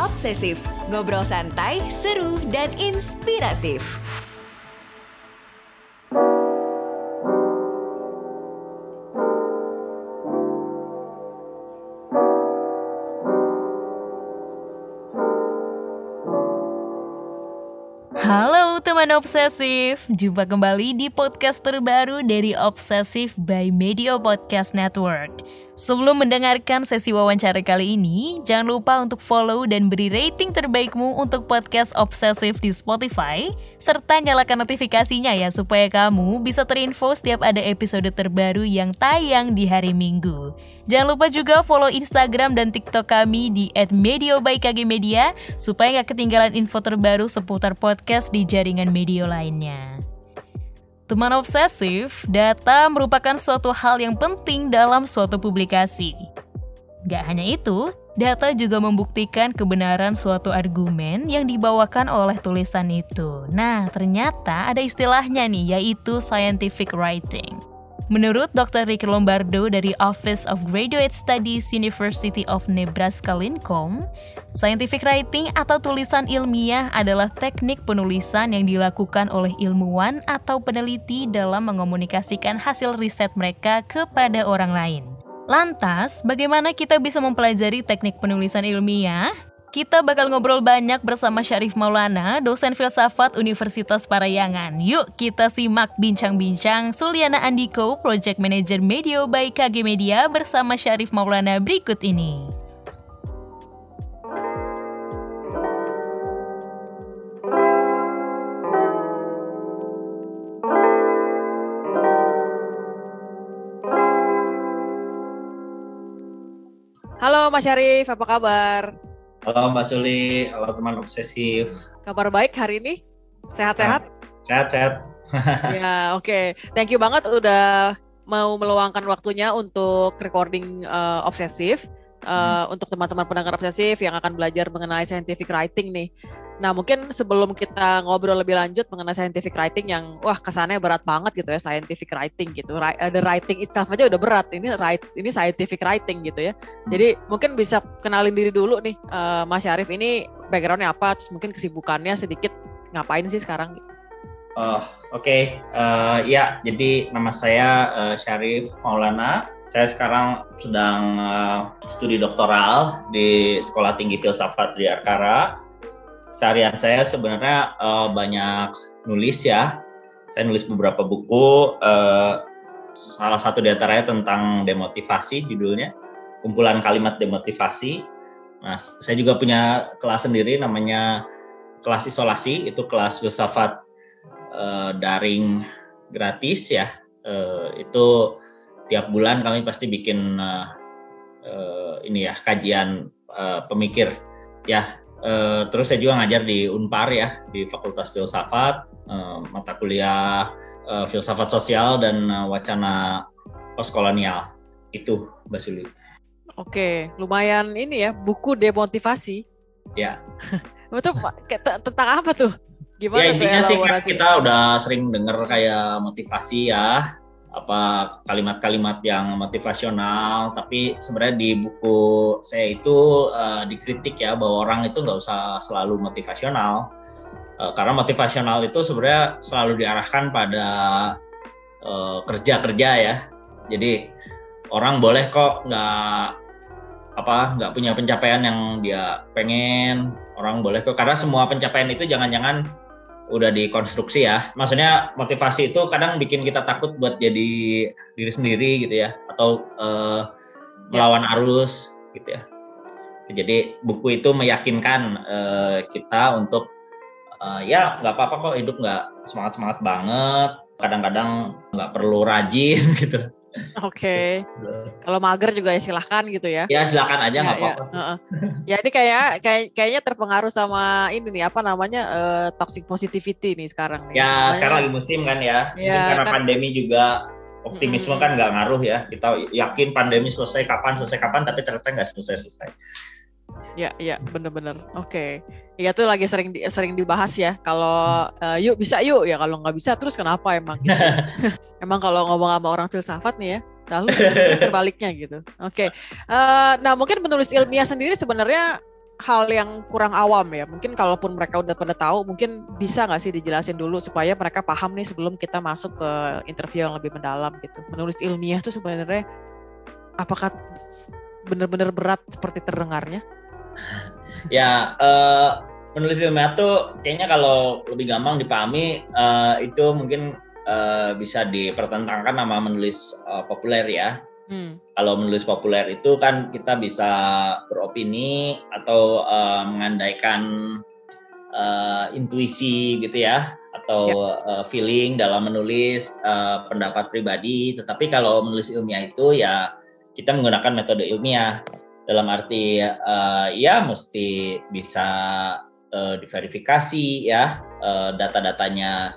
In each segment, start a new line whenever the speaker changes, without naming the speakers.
Obsesif, ngobrol santai, seru, dan inspiratif.
Teman obsesif, jumpa kembali di podcast terbaru dari Obsesif by Media Podcast Network. Sebelum mendengarkan sesi wawancara kali ini, jangan lupa untuk follow dan beri rating terbaikmu untuk podcast Obsesif di Spotify, serta nyalakan notifikasinya ya supaya kamu bisa terinfo setiap ada episode terbaru yang tayang di hari Minggu. Jangan lupa juga follow Instagram dan TikTok kami di @media supaya nggak ketinggalan info terbaru seputar podcast di jaringan media lainnya. Teman obsesif, data merupakan suatu hal yang penting dalam suatu publikasi. Gak hanya itu, data juga membuktikan kebenaran suatu argumen yang dibawakan oleh tulisan itu. Nah, ternyata ada istilahnya nih, yaitu scientific writing. Menurut Dr. Rick Lombardo dari Office of Graduate Studies University of Nebraska Lincoln, scientific writing atau tulisan ilmiah adalah teknik penulisan yang dilakukan oleh ilmuwan atau peneliti dalam mengomunikasikan hasil riset mereka kepada orang lain. Lantas, bagaimana kita bisa mempelajari teknik penulisan ilmiah? Kita bakal ngobrol banyak bersama Syarif Maulana, dosen filsafat Universitas Parayangan. Yuk kita simak bincang-bincang Suliana Andiko, Project Manager Media by KG Media bersama Syarif Maulana berikut ini.
Halo Mas Syarif, apa kabar?
Halo Mbak Suli, halo teman obsesif.
Kabar baik hari ini? Sehat-sehat?
Sehat-sehat.
ya, oke. Okay. Thank you banget udah mau meluangkan waktunya untuk recording uh, obsesif. Uh, hmm. Untuk teman-teman pendengar obsesif yang akan belajar mengenai scientific writing nih. Nah, mungkin sebelum kita ngobrol lebih lanjut mengenai scientific writing yang wah kesannya berat banget gitu ya scientific writing gitu. Uh, the writing itself aja udah berat. Ini write ini scientific writing gitu ya. Jadi mungkin bisa kenalin diri dulu nih uh, Mas Syarif ini backgroundnya apa, terus mungkin kesibukannya sedikit ngapain sih sekarang?
Oh, oke. Okay. Uh, ya, jadi nama saya uh, Syarif Maulana. Saya sekarang sedang uh, studi doktoral di Sekolah Tinggi Filsafat di Akara seharian saya sebenarnya uh, banyak nulis ya. Saya nulis beberapa buku. Uh, salah satu di antaranya tentang demotivasi judulnya, kumpulan kalimat demotivasi. Nah, saya juga punya kelas sendiri namanya kelas isolasi, itu kelas filsafat uh, daring gratis ya. Uh, itu tiap bulan kami pasti bikin uh, uh, ini ya kajian uh, pemikir ya Uh, terus saya juga ngajar di Unpar ya di Fakultas Filsafat uh, mata kuliah uh, filsafat sosial dan uh, wacana postkolonial itu Mbak Suli.
Oke, lumayan ini ya buku demotivasi.
Ya.
Itu tentang apa tuh?
Gimana ya intinya sih kan kita udah sering dengar kayak motivasi ya apa kalimat-kalimat yang motivasional tapi sebenarnya di buku saya itu uh, dikritik ya bahwa orang itu nggak usah selalu motivasional. Uh, karena motivasional itu sebenarnya selalu diarahkan pada uh, kerja-kerja ya. Jadi orang boleh kok nggak apa nggak punya pencapaian yang dia pengen. Orang boleh kok karena semua pencapaian itu jangan-jangan udah dikonstruksi ya. Maksudnya motivasi itu kadang bikin kita takut buat jadi diri sendiri gitu ya, atau uh, melawan arus gitu ya. Jadi buku itu meyakinkan uh, kita untuk uh, ya nggak apa-apa kok hidup nggak semangat semangat banget. Kadang-kadang nggak perlu rajin gitu.
Oke. Okay. Kalau mager juga ya silahkan gitu ya.
Ya silahkan aja ya, nggak ya, apa-apa.
Ya, ya ini kayak kayak kayaknya terpengaruh sama ini nih apa namanya uh, toxic positivity nih sekarang. Nih.
Ya Sebenarnya, sekarang lagi musim kan ya. ya karena kan, pandemi juga optimisme hmm. kan nggak ngaruh ya. Kita yakin pandemi selesai kapan selesai kapan tapi ternyata nggak selesai selesai.
Ya, ya, bener-bener. Oke. Okay. Ya tuh lagi sering di, sering dibahas ya. Kalau uh, yuk bisa yuk ya kalau nggak bisa terus kenapa emang? Gitu. emang kalau ngomong sama orang filsafat nih ya, lalu terbaliknya gitu. Oke. Okay. Uh, eh, nah mungkin menulis ilmiah sendiri sebenarnya hal yang kurang awam ya. Mungkin kalaupun mereka udah pada tahu, mungkin bisa nggak sih dijelasin dulu supaya mereka paham nih sebelum kita masuk ke interview yang lebih mendalam gitu. Menulis ilmiah tuh sebenarnya apakah benar-benar berat seperti terdengarnya?
ya, uh, menulis ilmiah tuh kayaknya kalau lebih gampang dipahami uh, itu mungkin uh, bisa dipertentangkan sama menulis uh, populer ya. Hmm. Kalau menulis populer itu kan kita bisa beropini atau uh, mengandaikan uh, intuisi gitu ya atau ya. uh, feeling dalam menulis uh, pendapat pribadi. Tetapi kalau menulis ilmiah itu ya kita menggunakan metode ilmiah dalam arti uh, ya mesti bisa uh, diverifikasi ya uh, data-datanya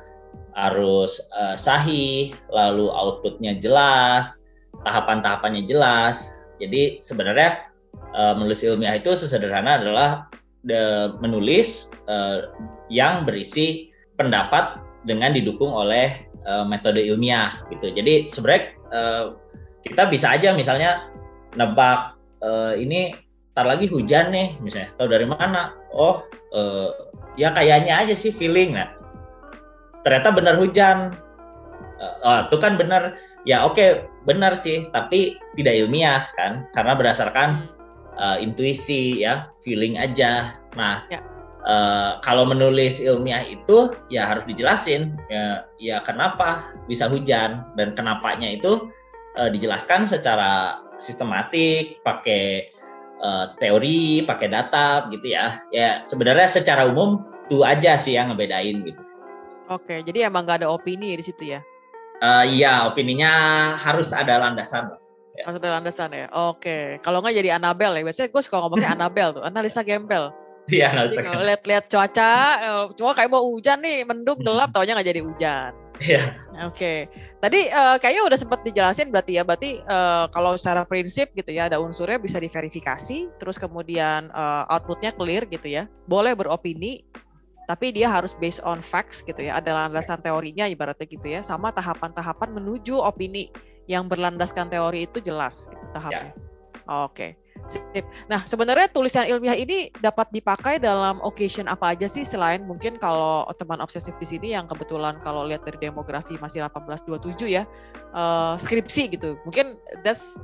harus uh, sahih, lalu outputnya jelas, tahapan-tahapannya jelas. Jadi sebenarnya uh, menulis ilmiah itu sesederhana adalah the, menulis uh, yang berisi pendapat dengan didukung oleh uh, metode ilmiah gitu. Jadi sebenarnya uh, kita bisa aja misalnya nebak uh, ini tar lagi hujan nih misalnya. Tahu dari mana? Oh, uh, ya kayaknya aja sih feeling nah. Ternyata benar hujan. Uh, uh, itu kan benar ya oke okay, benar sih tapi tidak ilmiah kan karena berdasarkan uh, intuisi ya feeling aja nah ya. Uh, kalau menulis ilmiah itu ya harus dijelasin ya ya kenapa bisa hujan dan kenapanya itu uh, dijelaskan secara sistematik pakai uh, teori pakai data gitu ya ya sebenarnya secara umum itu aja sih yang ngebedain gitu
oke jadi emang nggak ada opini di situ ya
uh, iya opininya harus ada landasan
ya. harus ada landasan ya oke kalau nggak jadi Anabel ya biasanya gue suka ngomongnya Anabel tuh analisa gempel
Iya, analisa gempel.
Lihat-lihat cuaca, eh, cuma kayak mau hujan nih, mendung gelap, taunya nggak jadi hujan.
Iya.
Oke. Tadi uh, kayaknya udah sempat dijelasin berarti ya, berarti uh, kalau secara prinsip gitu ya, ada unsurnya bisa diverifikasi, terus kemudian uh, outputnya clear gitu ya. Boleh beropini, tapi dia harus based on facts gitu ya ada landasan teorinya ibaratnya gitu ya sama tahapan-tahapan menuju opini yang berlandaskan teori itu jelas gitu tahapnya yeah. oke okay. Sip. Nah, sebenarnya tulisan ilmiah ini dapat dipakai dalam occasion apa aja sih selain mungkin kalau teman obsesif di sini yang kebetulan kalau lihat dari demografi masih 1827 ya, uh, skripsi gitu. Mungkin that's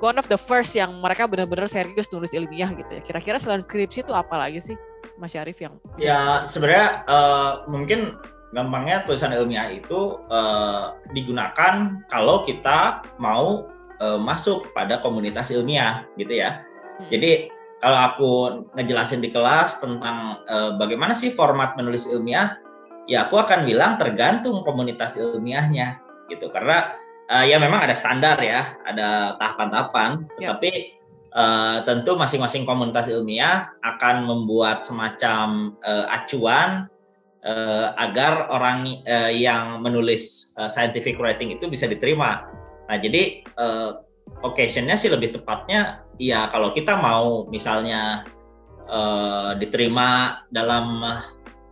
one of the first yang mereka benar-benar serius nulis ilmiah gitu ya. Kira-kira selain skripsi itu apa lagi sih? Mas Syarif yang
ya sebenarnya uh, mungkin gampangnya tulisan ilmiah itu uh, digunakan kalau kita mau uh, masuk pada komunitas ilmiah gitu ya. Hmm. Jadi kalau aku ngejelasin di kelas tentang uh, bagaimana sih format menulis ilmiah, ya aku akan bilang tergantung komunitas ilmiahnya gitu. Karena uh, ya memang ada standar ya, ada tahapan-tahapan, ya. tetapi uh, tentu masing-masing komunitas ilmiah akan membuat semacam uh, acuan uh, agar orang uh, yang menulis uh, scientific writing itu bisa diterima. Nah, jadi uh, occasionnya sih lebih tepatnya ya kalau kita mau misalnya uh, diterima dalam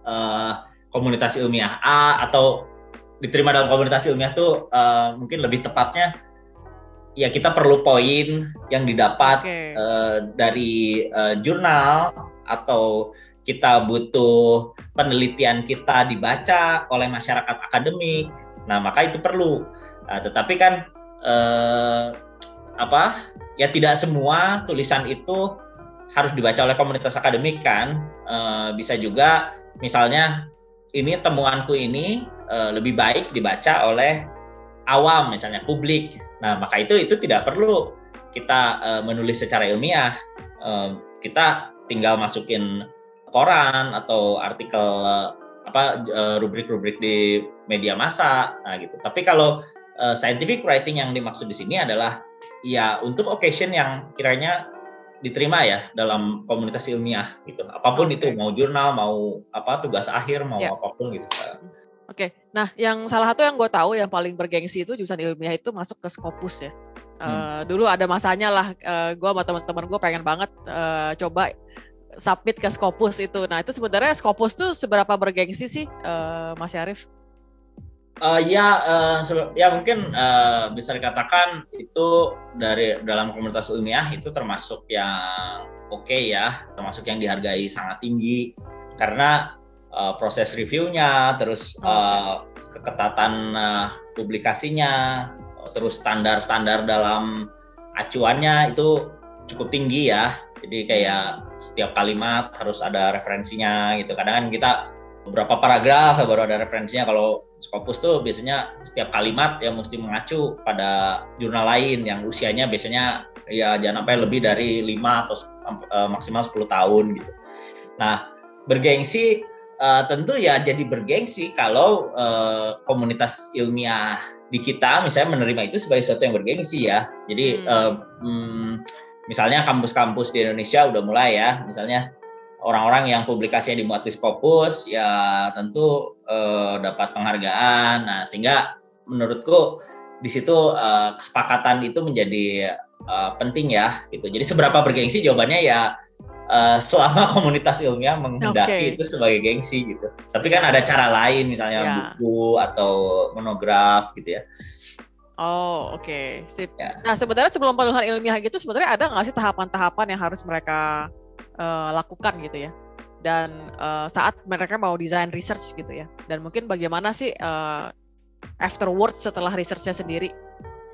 uh, komunitas ilmiah A atau diterima dalam komunitas ilmiah tuh uh, mungkin lebih tepatnya ya kita perlu poin yang didapat okay. uh, dari uh, jurnal atau kita butuh penelitian kita dibaca oleh masyarakat akademik. Nah, maka itu perlu. Nah, tetapi kan uh, apa? Ya tidak semua tulisan itu harus dibaca oleh komunitas akademik kan. Uh, bisa juga misalnya ini temuanku ini uh, lebih baik dibaca oleh awam misalnya publik Nah, maka itu itu tidak perlu kita uh, menulis secara ilmiah. Uh, kita tinggal masukin koran atau artikel uh, apa rubrik-rubrik di media massa, nah gitu. Tapi kalau uh, scientific writing yang dimaksud di sini adalah ya untuk occasion yang kiranya diterima ya dalam komunitas ilmiah gitu. Apa pun okay. itu mau jurnal, mau apa tugas akhir, mau yeah. apa pun gitu.
Oke, nah yang salah satu yang gue tahu yang paling bergengsi itu jurusan ilmiah itu masuk ke Scopus ya. Hmm. Uh, dulu ada masanya lah, uh, gue sama teman-teman gue pengen banget uh, coba submit ke Scopus itu. Nah itu sebenarnya Scopus tuh seberapa bergengsi sih, uh, Mas Syarif?
Uh, ya, uh, ya mungkin uh, bisa dikatakan itu dari dalam komunitas ilmiah itu termasuk yang oke okay ya, termasuk yang dihargai sangat tinggi karena uh, proses reviewnya, terus uh, keketatan uh, publikasinya, terus standar-standar dalam acuannya itu cukup tinggi ya. Jadi kayak setiap kalimat harus ada referensinya gitu. Kadang kan kita beberapa paragraf baru ada referensinya. Kalau Scopus tuh biasanya setiap kalimat yang mesti mengacu pada jurnal lain yang usianya biasanya ya jangan sampai lebih dari 5 atau uh, maksimal 10 tahun gitu. Nah, bergengsi uh, tentu ya jadi bergengsi kalau uh, komunitas ilmiah di kita misalnya menerima itu sebagai sesuatu yang bergengsi ya. Jadi hmm. Uh, hmm, misalnya kampus-kampus di Indonesia udah mulai ya, misalnya orang-orang yang publikasinya dimuat di Scopus ya tentu uh, dapat penghargaan. Nah, sehingga menurutku di situ uh, kesepakatan itu menjadi uh, penting ya gitu. Jadi seberapa bergengsi jawabannya ya uh, selama komunitas ilmiah menghendaki okay. itu sebagai gengsi gitu. Tapi kan ada cara lain misalnya yeah. buku atau monograf gitu ya.
Oh oke, okay. sip. Ya. Nah sebenarnya sebelum penulisan ilmiah gitu sebenarnya ada nggak sih tahapan-tahapan yang harus mereka uh, lakukan gitu ya? Dan uh, saat mereka mau desain research gitu ya? Dan mungkin bagaimana sih uh, afterwards setelah researchnya sendiri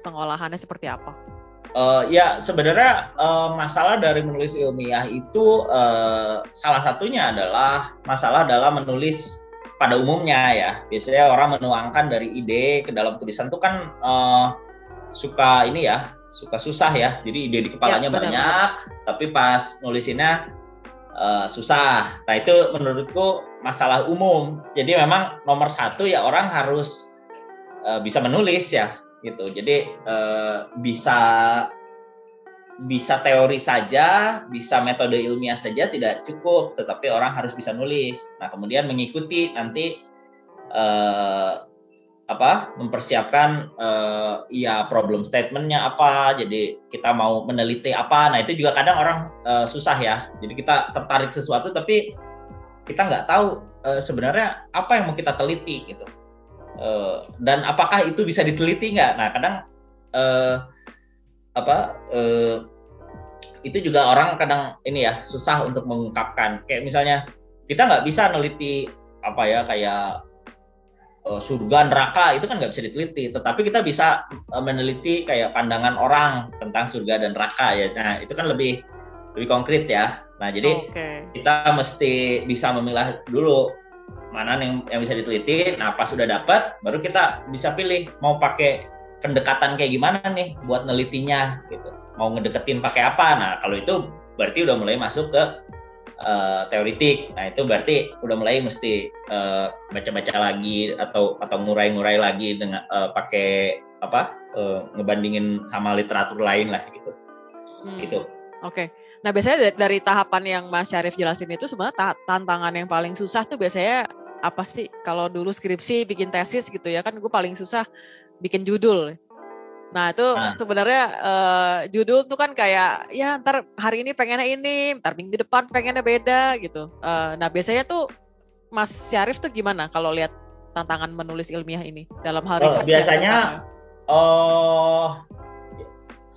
pengolahannya seperti apa?
Uh, ya sebenarnya uh, masalah dari menulis ilmiah itu uh, salah satunya adalah masalah dalam menulis pada umumnya ya biasanya orang menuangkan dari ide ke dalam tulisan itu kan uh, suka ini ya suka susah ya jadi ide di kepalanya ya, benar, banyak benar. tapi pas nulisinnya uh, susah nah itu menurutku masalah umum jadi memang nomor satu ya orang harus uh, bisa menulis ya gitu jadi uh, bisa bisa teori saja, bisa metode ilmiah saja tidak cukup, tetapi orang harus bisa nulis. Nah, kemudian mengikuti nanti eh, apa mempersiapkan eh, ya problem statementnya apa. Jadi kita mau meneliti apa. Nah, itu juga kadang orang eh, susah ya. Jadi kita tertarik sesuatu tapi kita nggak tahu eh, sebenarnya apa yang mau kita teliti gitu. Eh, dan apakah itu bisa diteliti nggak? Nah, kadang eh, apa uh, itu juga orang kadang ini ya susah untuk mengungkapkan kayak misalnya kita nggak bisa neliti apa ya kayak uh, surga neraka itu kan nggak bisa diteliti. Tetapi kita bisa uh, meneliti kayak pandangan orang tentang surga dan neraka ya. Nah itu kan lebih lebih konkret ya. Nah jadi okay. kita mesti bisa memilah dulu mana yang yang bisa diteliti. Nah pas sudah dapat baru kita bisa pilih mau pakai pendekatan kayak gimana nih buat nelitinya gitu. Mau ngedeketin pakai apa? Nah kalau itu berarti udah mulai masuk ke uh, teoritik nah itu berarti udah mulai mesti uh, baca-baca lagi atau atau ngurai-ngurai lagi dengan uh, pakai apa uh, ngebandingin sama literatur lain lah gitu hmm. gitu
oke okay. Nah biasanya dari tahapan yang Mas Syarif jelasin itu sebenarnya tantangan yang paling susah tuh biasanya apa sih? Kalau dulu skripsi bikin tesis gitu ya kan gue paling susah bikin judul. Nah itu nah. sebenarnya uh, judul tuh kan kayak ya ntar hari ini pengennya ini, ntar minggu depan pengennya beda gitu. Uh, nah biasanya tuh Mas Syarif tuh gimana kalau lihat tantangan menulis ilmiah ini dalam hal
oh, biasanya oh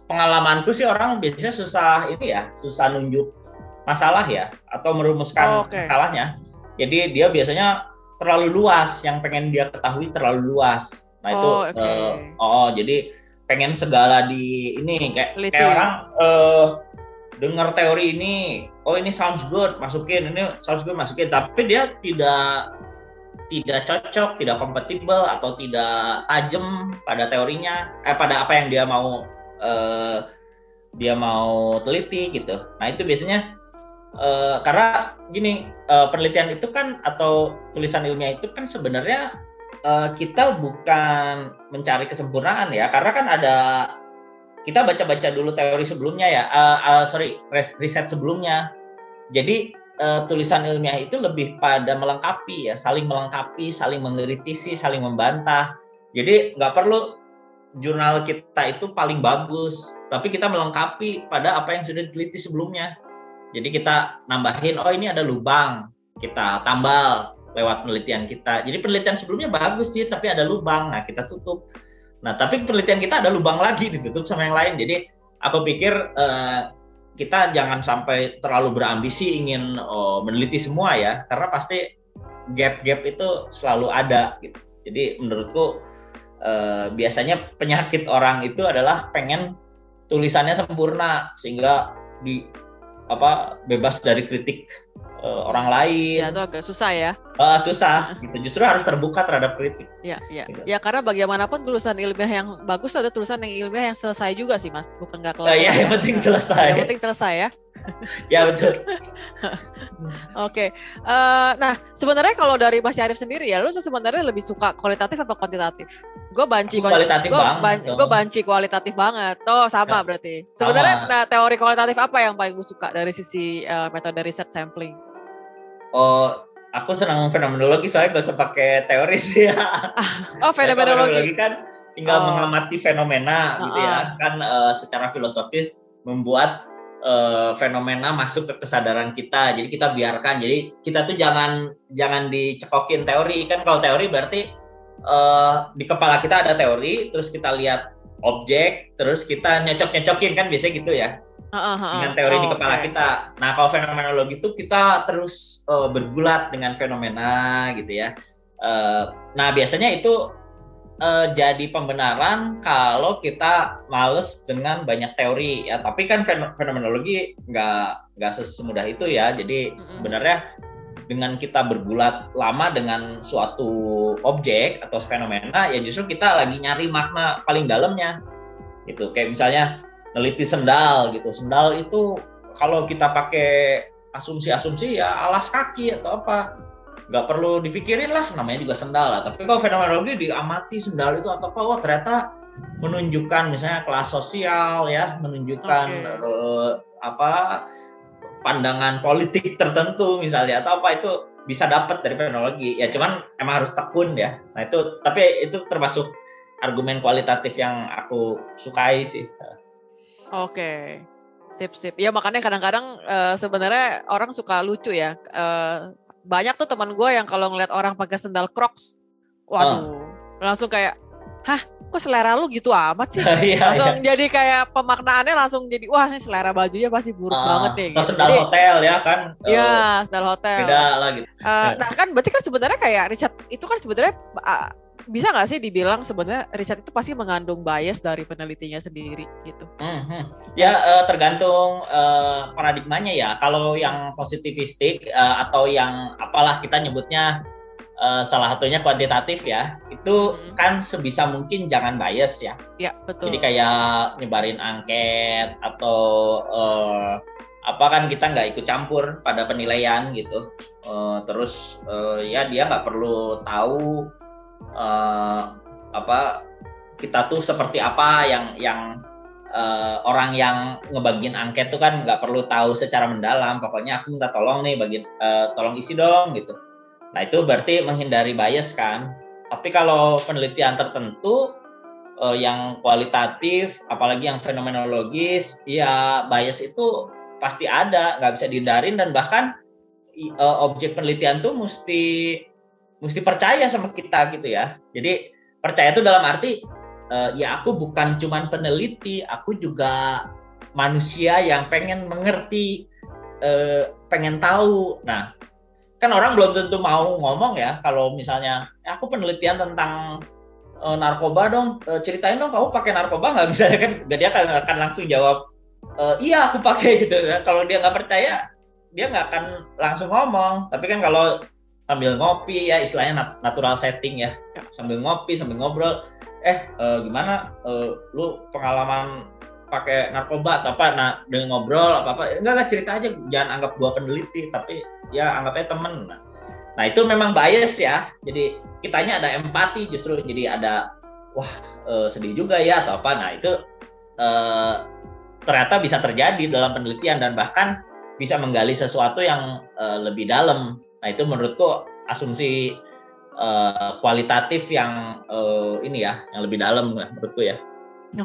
pengalamanku sih orang biasanya susah ini ya susah nunjuk masalah ya atau merumuskan oh, okay. masalahnya jadi dia biasanya terlalu luas yang pengen dia ketahui terlalu luas Nah itu oh, okay. uh, oh jadi pengen segala di ini kayak Teliti. kayak orang uh, dengar teori ini, oh ini sounds good, masukin ini sounds good masukin, tapi dia tidak tidak cocok, tidak kompatibel atau tidak tajam pada teorinya, eh pada apa yang dia mau uh, dia mau teliti gitu. Nah itu biasanya uh, karena gini uh, penelitian itu kan atau tulisan ilmiah itu kan sebenarnya uh, kita bukan mencari kesempurnaan ya, karena kan ada kita baca-baca dulu teori sebelumnya ya, uh, uh, sorry riset sebelumnya. Jadi uh, tulisan ilmiah itu lebih pada melengkapi ya, saling melengkapi, saling mengkritisi, saling membantah. Jadi nggak perlu jurnal kita itu paling bagus, tapi kita melengkapi pada apa yang sudah diteliti sebelumnya. Jadi kita nambahin, oh ini ada lubang, kita tambal, lewat penelitian kita. Jadi penelitian sebelumnya bagus sih, tapi ada lubang. Nah, kita tutup. Nah, tapi penelitian kita ada lubang lagi ditutup sama yang lain. Jadi aku pikir uh, kita jangan sampai terlalu berambisi ingin uh, meneliti semua ya, karena pasti gap-gap itu selalu ada gitu. Jadi menurutku uh, biasanya penyakit orang itu adalah pengen tulisannya sempurna sehingga di apa bebas dari kritik uh, orang lain.
Ya itu agak susah ya.
Uh, susah gitu. Justru harus terbuka terhadap kritik.
Ya, ya. Gitu. Ya karena bagaimanapun tulisan ilmiah yang bagus ada tulisan yang ilmiah yang selesai juga sih, Mas. Bukan nggak kelar. Uh,
ya, yang penting selesai.
Yang penting selesai ya.
ya betul.
Oke, okay. uh, nah sebenarnya kalau dari Mas Arif sendiri ya, lu sebenarnya lebih suka kualitatif atau kuantitatif? Gue banci
kualitatif
gua,
banget.
Gue banci kualitatif banget. Oh sama ya. berarti. Sebenarnya nah teori kualitatif apa yang paling lu suka dari sisi uh, metode research sampling?
Oh, aku senang fenomenologi soalnya gak usah pakai teori sih ya.
Oh, fenomenologi.
fenomenologi kan tinggal oh. mengamati fenomena uh, gitu ya. Kan uh, secara filosofis membuat uh, fenomena masuk ke kesadaran kita. Jadi kita biarkan. Jadi kita tuh jangan jangan dicekokin teori kan kalau teori berarti uh, di kepala kita ada teori, terus kita lihat objek, terus kita nyocok-nyocokin kan biasanya gitu ya dengan teori oh, di kepala okay. kita. Nah, kalau fenomenologi itu kita terus uh, bergulat dengan fenomena gitu ya. Uh, nah, biasanya itu uh, jadi pembenaran kalau kita males dengan banyak teori ya. Tapi kan fenomenologi nggak nggak semudah itu ya. Jadi mm-hmm. sebenarnya dengan kita bergulat lama dengan suatu objek atau fenomena ya justru kita lagi nyari makna paling dalamnya gitu kayak misalnya neliti sendal gitu. Sendal itu kalau kita pakai asumsi-asumsi ya alas kaki atau apa nggak perlu dipikirin lah namanya juga sendal lah tapi kalau fenomenologi diamati sendal itu atau apa wah ternyata menunjukkan misalnya kelas sosial ya menunjukkan okay. uh, apa pandangan politik tertentu misalnya atau apa itu bisa dapat dari fenomenologi ya cuman emang harus tekun ya nah itu tapi itu termasuk argumen kualitatif yang aku sukai sih
Oke. Sip sip. Ya makanya kadang-kadang uh, sebenarnya orang suka lucu ya. Uh, banyak tuh teman gue yang kalau ngeliat orang pakai sendal Crocs, waduh, oh. langsung kayak, hah, kok selera lu gitu amat sih? Iya, langsung iya. jadi kayak pemaknaannya langsung jadi, wah ini selera bajunya pasti buruk uh, banget nih.
Gitu. Sendal jadi, hotel ya kan?
Iya, uh, sendal hotel.
Beda lah gitu.
Uh, nah kan berarti kan sebenarnya kayak riset itu kan sebenarnya uh, bisa nggak sih dibilang sebenarnya riset itu pasti mengandung bias dari penelitinya sendiri gitu?
Hmm, hmm. Ya uh, tergantung uh, paradigmanya ya. Kalau yang positivistik uh, atau yang apalah kita nyebutnya uh, salah satunya kuantitatif ya, itu hmm. kan sebisa mungkin jangan bias ya.
Ya betul.
Jadi kayak nyebarin angket atau uh, apa kan kita nggak ikut campur pada penilaian gitu. Uh, terus uh, ya dia nggak perlu tahu uh, apa kita tuh seperti apa yang yang uh, orang yang ngebagiin angket tuh kan nggak perlu tahu secara mendalam. Pokoknya aku minta tolong nih bagi uh, tolong isi dong gitu. Nah itu berarti menghindari bias kan. Tapi kalau penelitian tertentu uh, yang kualitatif apalagi yang fenomenologis ya bias itu pasti ada nggak bisa dihindarin. Dan bahkan uh, objek penelitian tuh mesti mesti percaya sama kita gitu ya. Jadi percaya itu dalam arti uh, ya aku bukan cuman peneliti, aku juga manusia yang pengen mengerti, uh, pengen tahu. Nah, kan orang belum tentu mau ngomong ya kalau misalnya eh, aku penelitian tentang uh, narkoba dong, uh, ceritain dong kamu pakai narkoba nggak misalnya kan dia akan, akan langsung jawab uh, iya aku pakai gitu. Kalau dia nggak percaya dia nggak akan langsung ngomong. Tapi kan kalau sambil ngopi ya istilahnya natural setting ya. ya. Sambil ngopi sambil ngobrol. Eh uh, gimana? Uh, lu pengalaman pakai narkoba atau apa? Nah dengan ngobrol apa apa? Enggak lah cerita aja. Jangan anggap gua peneliti tapi ya anggapnya temen. Nah, nah itu memang bias ya. Jadi kitanya ada empati justru. Jadi ada wah uh, sedih juga ya atau apa. Nah itu ternyata bisa terjadi dalam penelitian dan bahkan bisa menggali sesuatu yang lebih dalam Nah itu menurutku asumsi uh, kualitatif yang uh, ini ya, yang lebih dalam menurutku ya.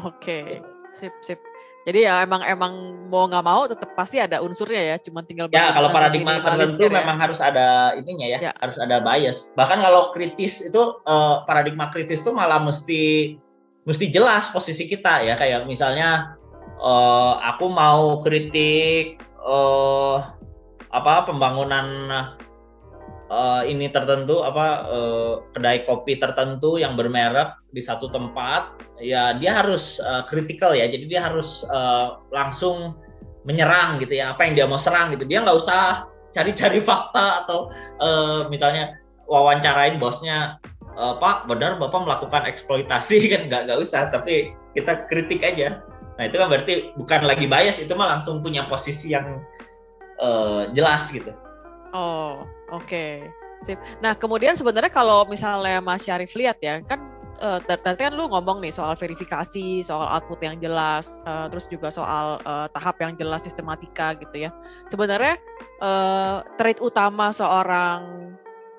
Oke, okay. sip sip. Jadi ya emang emang mau nggak mau tetap pasti ada unsurnya ya, cuma tinggal
Ya kalau paradigma tertentu
ya.
memang harus ada ininya ya,
Ya.
harus ada bias. Bahkan kalau kritis itu eh, paradigma kritis itu malah mesti mesti jelas posisi kita ya kayak misalnya eh, aku mau kritik eh apa pembangunan eh, ini tertentu apa eh, kedai kopi tertentu yang bermerek di satu tempat ya dia harus eh, kritikal ya. Jadi dia harus eh, langsung menyerang gitu ya. Apa yang dia mau serang gitu. Dia nggak usah cari-cari fakta atau eh, misalnya wawancarain bosnya "Eh, Pak benar Bapak melakukan eksploitasi kan nggak nggak usah. Tapi kita kritik aja. Nah itu kan berarti bukan lagi bias itu mah langsung punya posisi yang eh, jelas gitu.
Oh, oke. Sip. Nah, kemudian sebenarnya kalau misalnya Mas Syarif lihat ya, kan t- tadi kan lu ngomong nih soal verifikasi, soal output yang jelas, eh, terus juga soal eh, tahap yang jelas sistematika gitu ya. Sebenarnya eh, trait utama seorang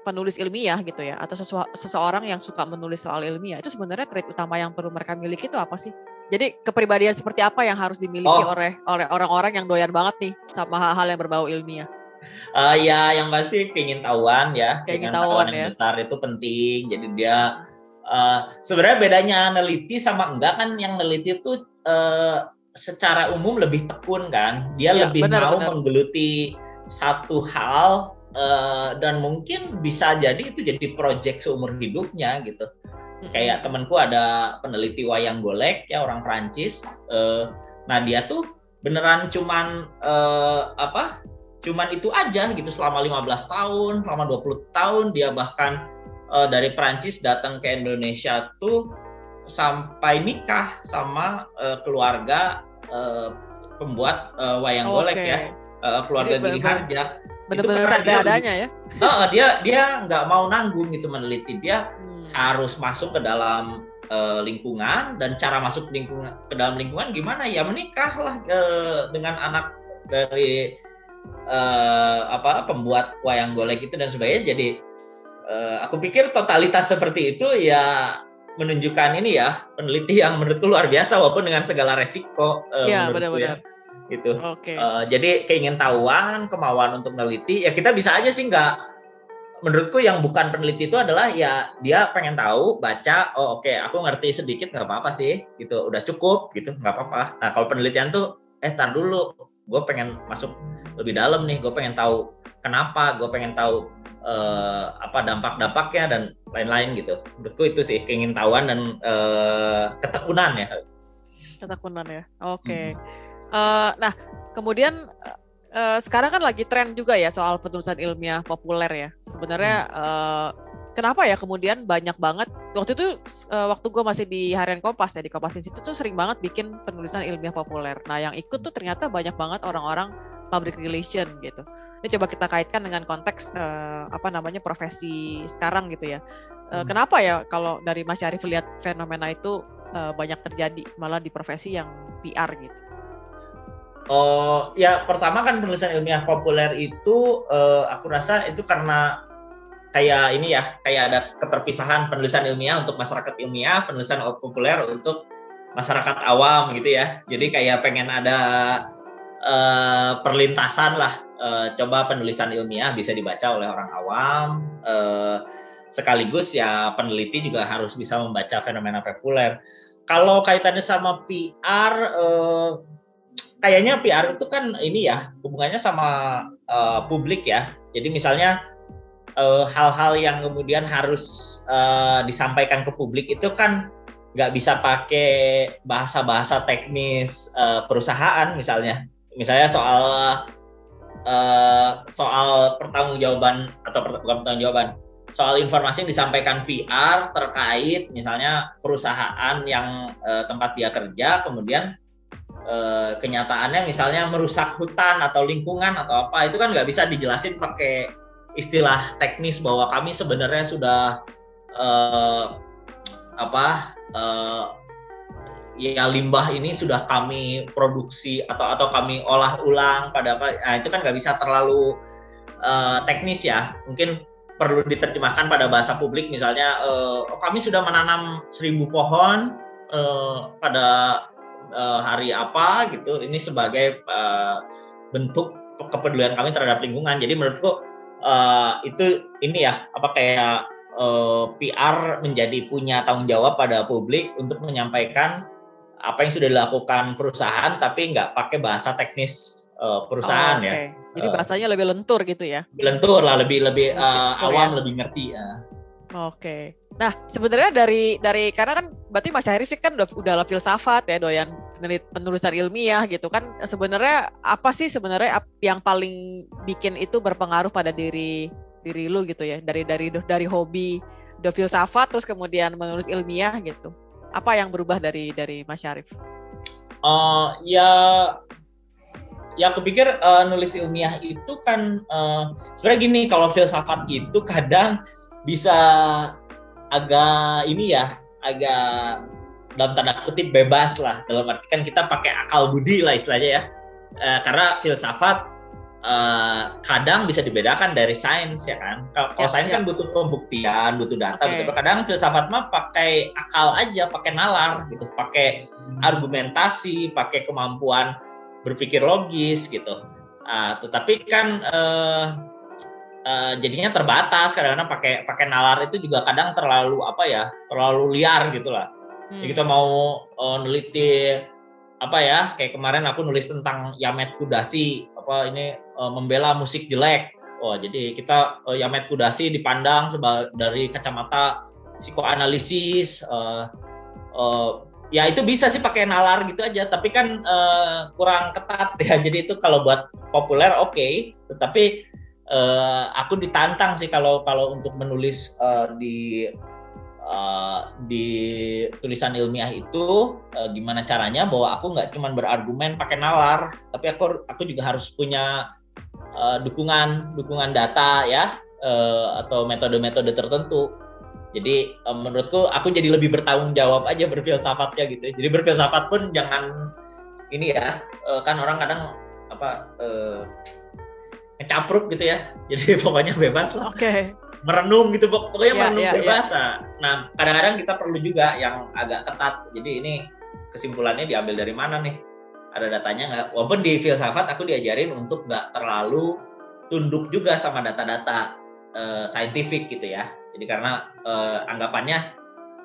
penulis ilmiah gitu ya, atau seseorang yang suka menulis soal ilmiah itu sebenarnya trait utama yang perlu mereka miliki itu apa sih? Jadi kepribadian seperti apa yang harus dimiliki
Oh.
oleh oleh orang-orang yang doyan banget nih sama hal-hal yang berbau ilmiah?
Eh, ya yang pasti keingin tahuan ya. Dengan
tahuan
yang
ya.
besar itu penting. Jadi dia eh, sebenarnya bedanya neliti sama enggak kan? Yang neliti itu eh, secara umum lebih tekun kan? Dia
Ya,
lebih
benar,
mau
benar.
menggeluti satu hal eh, dan mungkin bisa jadi itu jadi proyek seumur hidupnya gitu. Kayak temanku ada peneliti wayang golek ya orang Prancis eh, nah dia tuh beneran cuman eh, apa cuman itu aja gitu selama 15 tahun selama 20 tahun dia bahkan eh, dari Prancis datang ke Indonesia tuh sampai nikah sama eh, keluarga eh, pembuat eh, wayang golek
Oke.
ya eh, keluarga Giri
benar-benar-
Harja
Bener-bener
karena dia
seadanya ya.
Heeh, dia dia nggak mau nanggung gitu meneliti dia
Hmm.
harus masuk ke dalam eh, lingkungan dan cara masuk lingkungan ke dalam lingkungan gimana ya menikahlah eh, dengan anak dari eh, apa pembuat wayang golek itu dan sebagainya jadi eh, aku pikir totalitas seperti itu ya menunjukkan ini ya peneliti yang menurutku luar biasa walaupun dengan segala resiko eh,
Iya,
menurutku
benar-benar.
ya gitu
Oke.
Eh, jadi keingintahuan, kemauan untuk meneliti, ya kita bisa aja sih nggak. Menurutku yang bukan peneliti itu adalah ya dia pengen tahu, baca, oh oke aku ngerti sedikit nggak apa-apa sih, gitu, udah cukup, gitu, nggak apa-apa. Nah kalau penelitian tuh, eh tar dulu, gue pengen masuk lebih dalam nih, gue pengen tahu kenapa, gue pengen tahu eh, apa dampak-dampaknya dan lain-lain gitu. Menurutku itu sih keingintahuan dan eh, ketekunan ya.
Ketekunan ya. Oke. Eh, nah, kemudian eh, sekarang kan lagi tren juga ya soal penulisan ilmiah populer ya. Sebenarnya eh, kenapa ya kemudian banyak banget waktu itu eh, waktu gue masih di harian Kompas ya di Kompas Institute tuh sering banget bikin penulisan ilmiah populer. Nah, yang ikut tuh ternyata banyak banget orang-orang public relation gitu. Ini coba kita kaitkan dengan konteks eh, apa namanya profesi sekarang gitu ya. Eh,
Hmm.
Kenapa ya kalau dari Mas Syarif lihat fenomena itu eh, banyak terjadi malah di profesi yang PR gitu.
Oh ya pertama kan penulisan ilmiah populer itu eh, aku rasa itu karena kayak ini ya kayak ada keterpisahan penulisan ilmiah untuk masyarakat ilmiah penulisan populer untuk masyarakat awam gitu ya jadi kayak pengen ada eh, perlintasan lah Eh, coba penulisan ilmiah bisa dibaca oleh orang awam eh, sekaligus ya peneliti juga harus bisa membaca fenomena populer kalau kaitannya sama PR eh, kayaknya PR itu kan ini ya hubungannya sama eh, publik ya. Jadi misalnya eh, hal-hal yang kemudian harus eh, disampaikan ke publik itu kan nggak bisa pakai bahasa-bahasa teknis eh, perusahaan misalnya. Misalnya soal eh, soal pertanggungjawaban atau per- bukan pertanggungjawaban soal informasi yang disampaikan PR terkait misalnya perusahaan yang eh, tempat dia kerja kemudian eh, kenyataannya misalnya merusak hutan atau lingkungan atau apa itu kan nggak bisa dijelasin pakai istilah teknis bahwa kami sebenarnya sudah eh, apa eh, ya limbah ini sudah kami produksi atau atau kami olah ulang pada apa nah, itu kan nggak bisa terlalu eh, teknis ya mungkin perlu diterjemahkan pada bahasa publik misalnya oh, kami sudah menanam seribu pohon eh, pada uh, hari apa gitu. Ini sebagai uh, bentuk kepedulian kami terhadap lingkungan. Jadi menurutku uh, itu ini ya apa kayak uh, PR menjadi punya tanggung jawab pada publik untuk menyampaikan apa yang sudah dilakukan perusahaan tapi nggak pakai bahasa teknis uh, perusahaan oh, okay.
ya. Jadi bahasanya uh, lebih lentur gitu ya?
Lentur lah, lebih lebih uh, awam, ya? lebih ngerti ya.
Oke. Okay. Nah, sebenarnya dari dari karena kan berarti Mas Syarif kan udah udah filsafat ya, doyan penulisan ilmiah gitu kan. Sebenarnya apa sih sebenarnya yang paling bikin itu berpengaruh pada diri diri lu gitu ya? Dari dari dari hobi do filsafat terus kemudian menulis ilmiah gitu. Apa yang berubah dari dari Mas Syarif?
Uh, ya ya aku pikir uh, nulis ilmiah itu kan uh, sebenarnya gini kalau filsafat itu kadang bisa agak ini ya agak dalam tanda kutip bebas lah. Dalam arti kan kita pakai akal budi lah istilahnya ya. E, karena filsafat e, kadang bisa dibedakan dari sains ya kan? Kalau ya, sains ya. kan butuh pembuktian butuh data okay. butuh kadang filsafat mah pakai akal aja pakai nalar gitu pakai argumentasi pakai kemampuan berpikir logis gitu. Uh, tetapi kan uh, uh, jadinya terbatas. Kadang-kadang pakai pakai nalar itu juga kadang terlalu apa ya terlalu liar gitu lah hmm. jadi kita mau uh, neliti apa ya kayak kemarin aku nulis tentang Yamet Kudasi apa ini uh, membela musik jelek. Oh jadi kita uh, Yamet Kudasi dipandang dari kacamata psikoanalisis uh, uh, ya itu bisa sih pakai nalar gitu aja tapi kan uh, kurang ketat ya. Jadi itu kalau buat populer oke. Okay, tetapi uh, aku ditantang sih kalau kalau untuk menulis uh, di uh, di tulisan ilmiah itu uh, gimana caranya bahwa aku nggak cuma berargumen pakai nalar tapi aku aku juga harus punya uh, dukungan dukungan data ya uh, atau metode-metode tertentu. Jadi uh, menurutku aku jadi lebih bertanggung jawab aja berfilsafatnya gitu jadi berfilsafat pun jangan ini ya uh, kan orang kadang apa uh, ngecapruk gitu ya. Jadi pokoknya bebas lah.
Okay.
Merenung gitu pokoknya yeah, merenung yeah, bebas yeah. nah kadang-kadang kita perlu juga yang agak ketat. Jadi ini kesimpulannya diambil dari mana nih? Ada datanya nggak? Walaupun di filsafat aku diajarin untuk nggak terlalu tunduk juga sama data-data uh, saintifik gitu ya. Jadi karena uh, anggapannya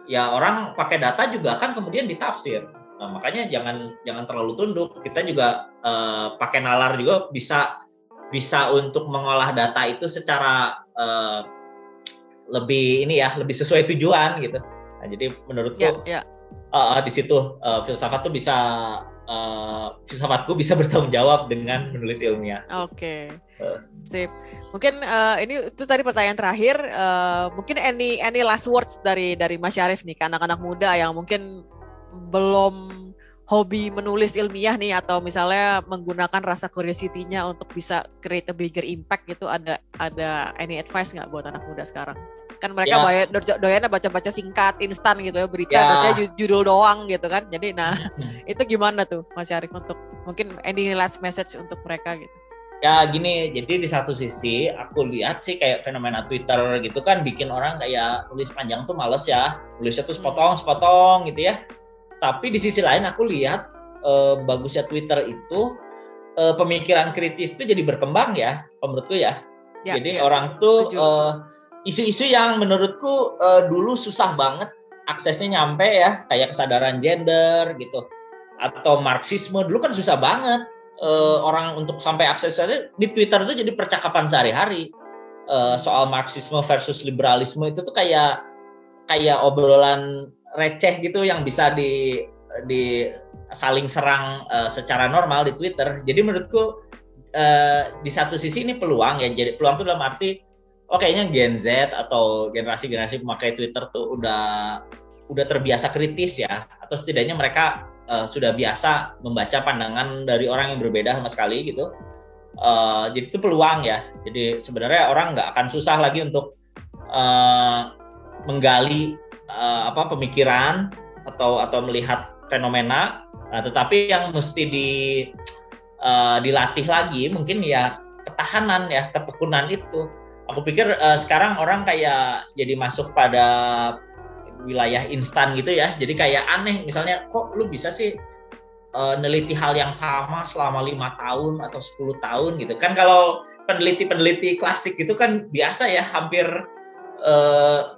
ya orang pakai data juga kan kemudian ditafsir. Nah, makanya jangan jangan terlalu tunduk. Kita juga uh, pakai nalar juga bisa bisa untuk mengolah data itu secara uh, lebih ini ya lebih sesuai tujuan gitu. Nah, jadi menurutku yeah, yeah. Uh, di situ uh, filsafat tuh bisa uh, filsafatku bisa bertanggung jawab dengan menulis ilmiah.
Oke, okay. uh. sip. Mungkin uh, ini itu tadi pertanyaan terakhir. Uh, mungkin any any last words dari dari Mas Syarif nih ke anak-anak muda yang mungkin belum hobi menulis ilmiah nih atau misalnya menggunakan rasa curiosity-nya untuk bisa create a bigger impact gitu ada ada any advice nggak buat anak muda sekarang? Kan mereka ya. do, doyannya baca-baca singkat, instan gitu ya, berita ya. baca judul doang gitu kan. Jadi nah, itu gimana tuh Mas Arif untuk mungkin any last message untuk mereka gitu?
Ya gini, jadi di satu sisi aku lihat sih kayak fenomena Twitter gitu kan bikin orang kayak tulis panjang tuh males ya. Tulisnya tuh sepotong, sepotong gitu ya tapi di sisi lain aku lihat uh, bagusnya Twitter itu uh, pemikiran kritis itu jadi berkembang ya, menurutku ya. ya jadi ya. orang tuh uh, isu-isu yang menurutku uh, dulu susah banget aksesnya nyampe ya, kayak kesadaran gender gitu, atau marxisme dulu kan susah banget uh, orang untuk sampai aksesnya di Twitter itu jadi percakapan sehari-hari. Uh, soal marxisme versus liberalisme itu tuh kayak kayak obrolan receh gitu yang bisa di di saling serang uh, secara normal di Twitter. Jadi menurutku uh, di satu sisi ini peluang ya. Jadi peluang itu dalam arti oh kayaknya Gen Z atau generasi-generasi pemakai Twitter tuh udah udah terbiasa kritis ya atau setidaknya mereka uh, sudah biasa membaca pandangan dari orang yang berbeda sama sekali gitu. Uh, jadi itu peluang ya. Jadi sebenarnya orang nggak akan susah lagi untuk uh, menggali uh, apa pemikiran atau atau melihat fenomena uh, tetapi yang mesti di uh, dilatih lagi mungkin ya ketahanan ya ketekunan itu aku pikir uh, sekarang orang kayak jadi masuk pada wilayah instan gitu ya. Jadi kayak aneh misalnya kok lu bisa sih uh, neliti hal yang sama selama lima tahun atau 10 tahun? Gitu. Kan kalau peneliti-peneliti klasik itu kan biasa ya hampir uh,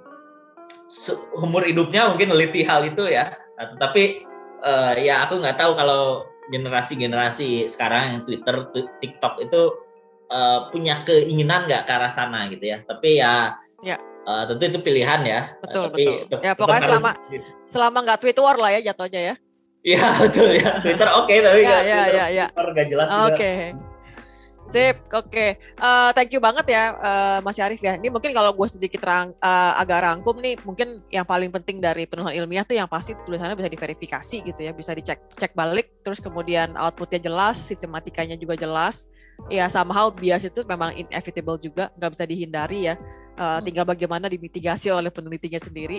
umur hidupnya mungkin neliti hal itu ya. Nah, tetapi uh, ya aku nggak tahu kalau generasi-generasi sekarang yang Twitter, TikTok itu uh, punya keinginan nggak ke arah sana gitu ya. Tapi ya, ya. Uh, tentu itu pilihan ya.
Betul, tapi betul. ya pokoknya selama harus... selama nggak Twitter lah ya jatuhnya ya.
Iya betul ya. Twitter oke okay, tapi ya, ya, ya, ya. Twitter nggak jelas
Oke. Okay. Sip, oke. Okay. Uh, thank you banget ya uh, Mas Arif ya. Ini mungkin kalau gue sedikit rang, uh, agak rangkum nih, mungkin yang paling penting dari penulisan ilmiah tuh yang pasti tulisannya bisa diverifikasi gitu ya, bisa dicek cek balik, terus kemudian outputnya jelas, sistematikanya juga jelas. Ya somehow bias itu memang inevitable juga, nggak bisa dihindari ya. Uh, tinggal bagaimana dimitigasi oleh penelitinya sendiri.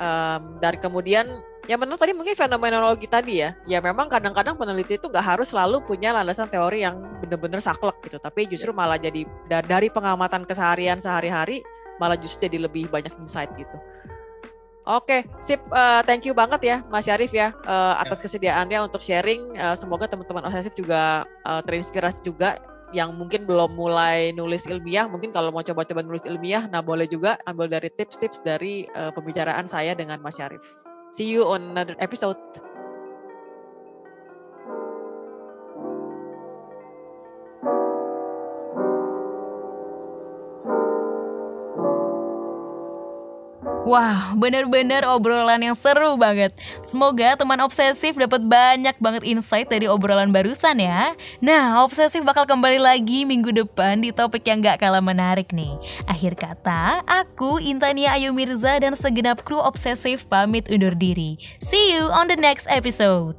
Um, dan kemudian ya menurut tadi mungkin fenomenologi tadi ya, ya memang kadang-kadang peneliti itu nggak harus selalu punya landasan teori yang benar-benar saklek gitu, tapi justru malah jadi dari pengamatan keseharian sehari-hari malah justru jadi lebih banyak insight gitu. Oke, sip. Uh, thank you banget ya, Mas Syarif ya, uh, atas kesediaannya untuk sharing. Uh, semoga teman-teman obsesif juga uh, terinspirasi juga yang mungkin belum mulai nulis ilmiah, mungkin kalau mau coba-coba nulis ilmiah, nah boleh juga ambil dari tips-tips dari uh, pembicaraan saya dengan Mas Syarif. See you on another episode.
Wah, bener-bener obrolan yang seru banget. Semoga teman obsesif dapat banyak banget insight dari obrolan barusan ya. Nah, obsesif bakal kembali lagi minggu depan di topik yang gak kalah menarik nih. Akhir kata, aku Intania Ayu Mirza dan segenap kru obsesif pamit undur diri. See you on the next episode.